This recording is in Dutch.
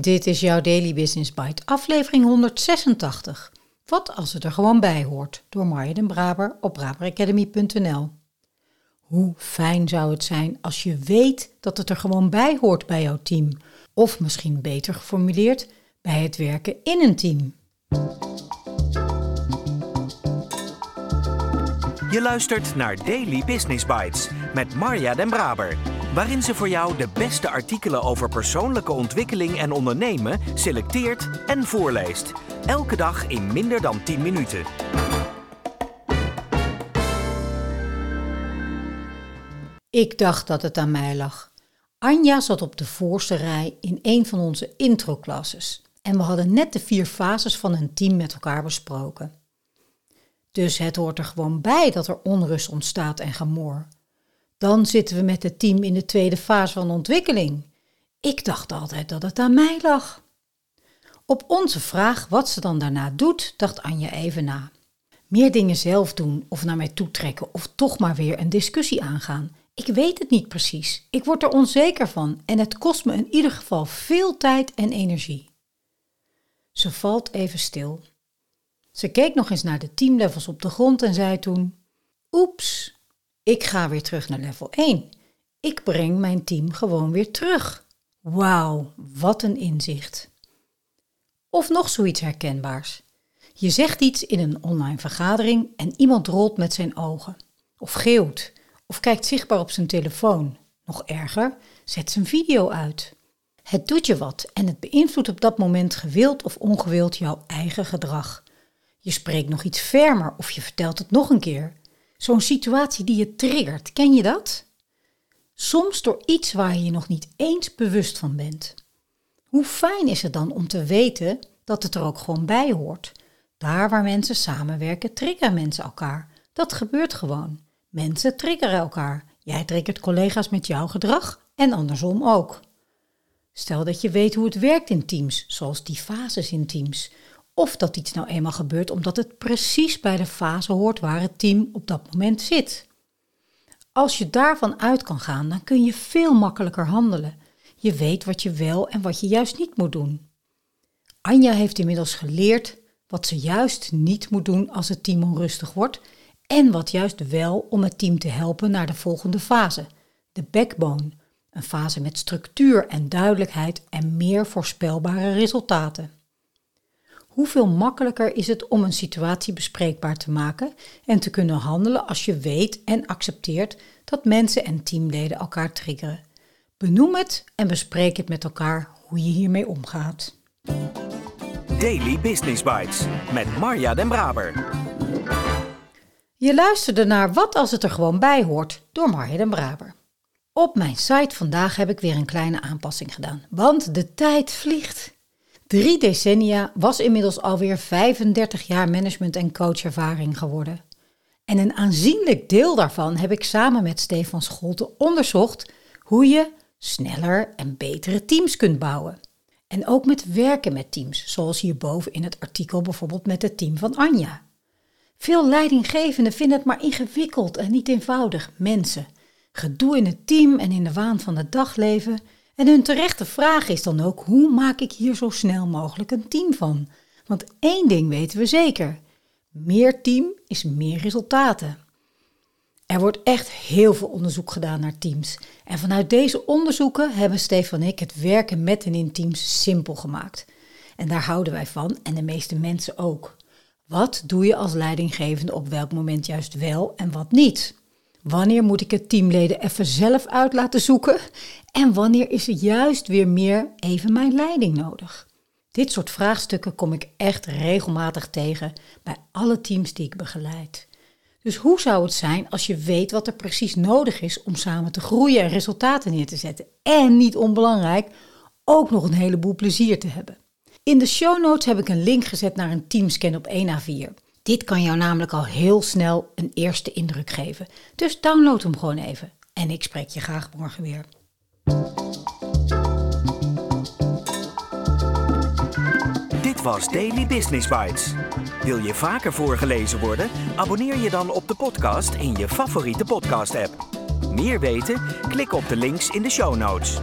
Dit is jouw Daily Business Bite, aflevering 186. Wat als het er gewoon bij hoort, door Marja den Braber op braberacademy.nl. Hoe fijn zou het zijn als je weet dat het er gewoon bij hoort bij jouw team, of misschien beter geformuleerd, bij het werken in een team. Je luistert naar Daily Business Bites met Marja den Braber waarin ze voor jou de beste artikelen over persoonlijke ontwikkeling en ondernemen selecteert en voorleest. Elke dag in minder dan 10 minuten. Ik dacht dat het aan mij lag. Anja zat op de voorste rij in een van onze introklasses en we hadden net de vier fases van een team met elkaar besproken. Dus het hoort er gewoon bij dat er onrust ontstaat en gemor. Dan zitten we met het team in de tweede fase van ontwikkeling. Ik dacht altijd dat het aan mij lag. Op onze vraag wat ze dan daarna doet, dacht Anja even na. Meer dingen zelf doen of naar mij toetrekken of toch maar weer een discussie aangaan. Ik weet het niet precies. Ik word er onzeker van en het kost me in ieder geval veel tijd en energie. Ze valt even stil. Ze keek nog eens naar de teamlevels op de grond en zei toen: Oeps, ik ga weer terug naar level 1. Ik breng mijn team gewoon weer terug. Wauw, wat een inzicht. Of nog zoiets herkenbaars. Je zegt iets in een online vergadering en iemand rolt met zijn ogen. Of geeuwt. Of kijkt zichtbaar op zijn telefoon. Nog erger, zet zijn video uit. Het doet je wat en het beïnvloedt op dat moment gewild of ongewild jouw eigen gedrag. Je spreekt nog iets fermer of je vertelt het nog een keer. Zo'n situatie die je triggert, ken je dat? Soms door iets waar je je nog niet eens bewust van bent. Hoe fijn is het dan om te weten dat het er ook gewoon bij hoort? Daar waar mensen samenwerken, triggeren mensen elkaar. Dat gebeurt gewoon. Mensen triggeren elkaar. Jij triggert collega's met jouw gedrag en andersom ook. Stel dat je weet hoe het werkt in teams, zoals die fases in teams. Of dat iets nou eenmaal gebeurt omdat het precies bij de fase hoort waar het team op dat moment zit. Als je daarvan uit kan gaan, dan kun je veel makkelijker handelen. Je weet wat je wel en wat je juist niet moet doen. Anja heeft inmiddels geleerd wat ze juist niet moet doen als het team onrustig wordt en wat juist wel om het team te helpen naar de volgende fase, de backbone, een fase met structuur en duidelijkheid en meer voorspelbare resultaten. Hoeveel makkelijker is het om een situatie bespreekbaar te maken en te kunnen handelen als je weet en accepteert dat mensen en teamleden elkaar triggeren. Benoem het en bespreek het met elkaar hoe je hiermee omgaat. Daily Business Bites met Marja Den Braber. Je luisterde naar Wat als het er gewoon bij hoort door Marja Den Braber. Op mijn site vandaag heb ik weer een kleine aanpassing gedaan, want de tijd vliegt. Drie decennia was inmiddels alweer 35 jaar management- en coachervaring geworden. En een aanzienlijk deel daarvan heb ik samen met Stefan Scholte onderzocht hoe je sneller en betere teams kunt bouwen. En ook met werken met teams, zoals hierboven in het artikel bijvoorbeeld met het team van Anja. Veel leidinggevenden vinden het maar ingewikkeld en niet eenvoudig. Mensen, gedoe in het team en in de waan van het dagleven en hun terechte vraag is dan ook: hoe maak ik hier zo snel mogelijk een team van? Want één ding weten we zeker: meer team is meer resultaten. Er wordt echt heel veel onderzoek gedaan naar teams. En vanuit deze onderzoeken hebben Stefan en ik het werken met en in teams simpel gemaakt. En daar houden wij van en de meeste mensen ook. Wat doe je als leidinggevende op welk moment juist wel en wat niet? Wanneer moet ik het teamleden even zelf uit laten zoeken? En wanneer is er juist weer meer even mijn leiding nodig? Dit soort vraagstukken kom ik echt regelmatig tegen bij alle teams die ik begeleid. Dus hoe zou het zijn als je weet wat er precies nodig is om samen te groeien en resultaten neer te zetten? En niet onbelangrijk, ook nog een heleboel plezier te hebben. In de show notes heb ik een link gezet naar een teamscan op 1 A4. Dit kan jou namelijk al heel snel een eerste indruk geven. Dus download hem gewoon even. En ik spreek je graag morgen weer. Dit was Daily Business Bites. Wil je vaker voorgelezen worden? Abonneer je dan op de podcast in je favoriete podcast-app. Meer weten? Klik op de links in de show notes.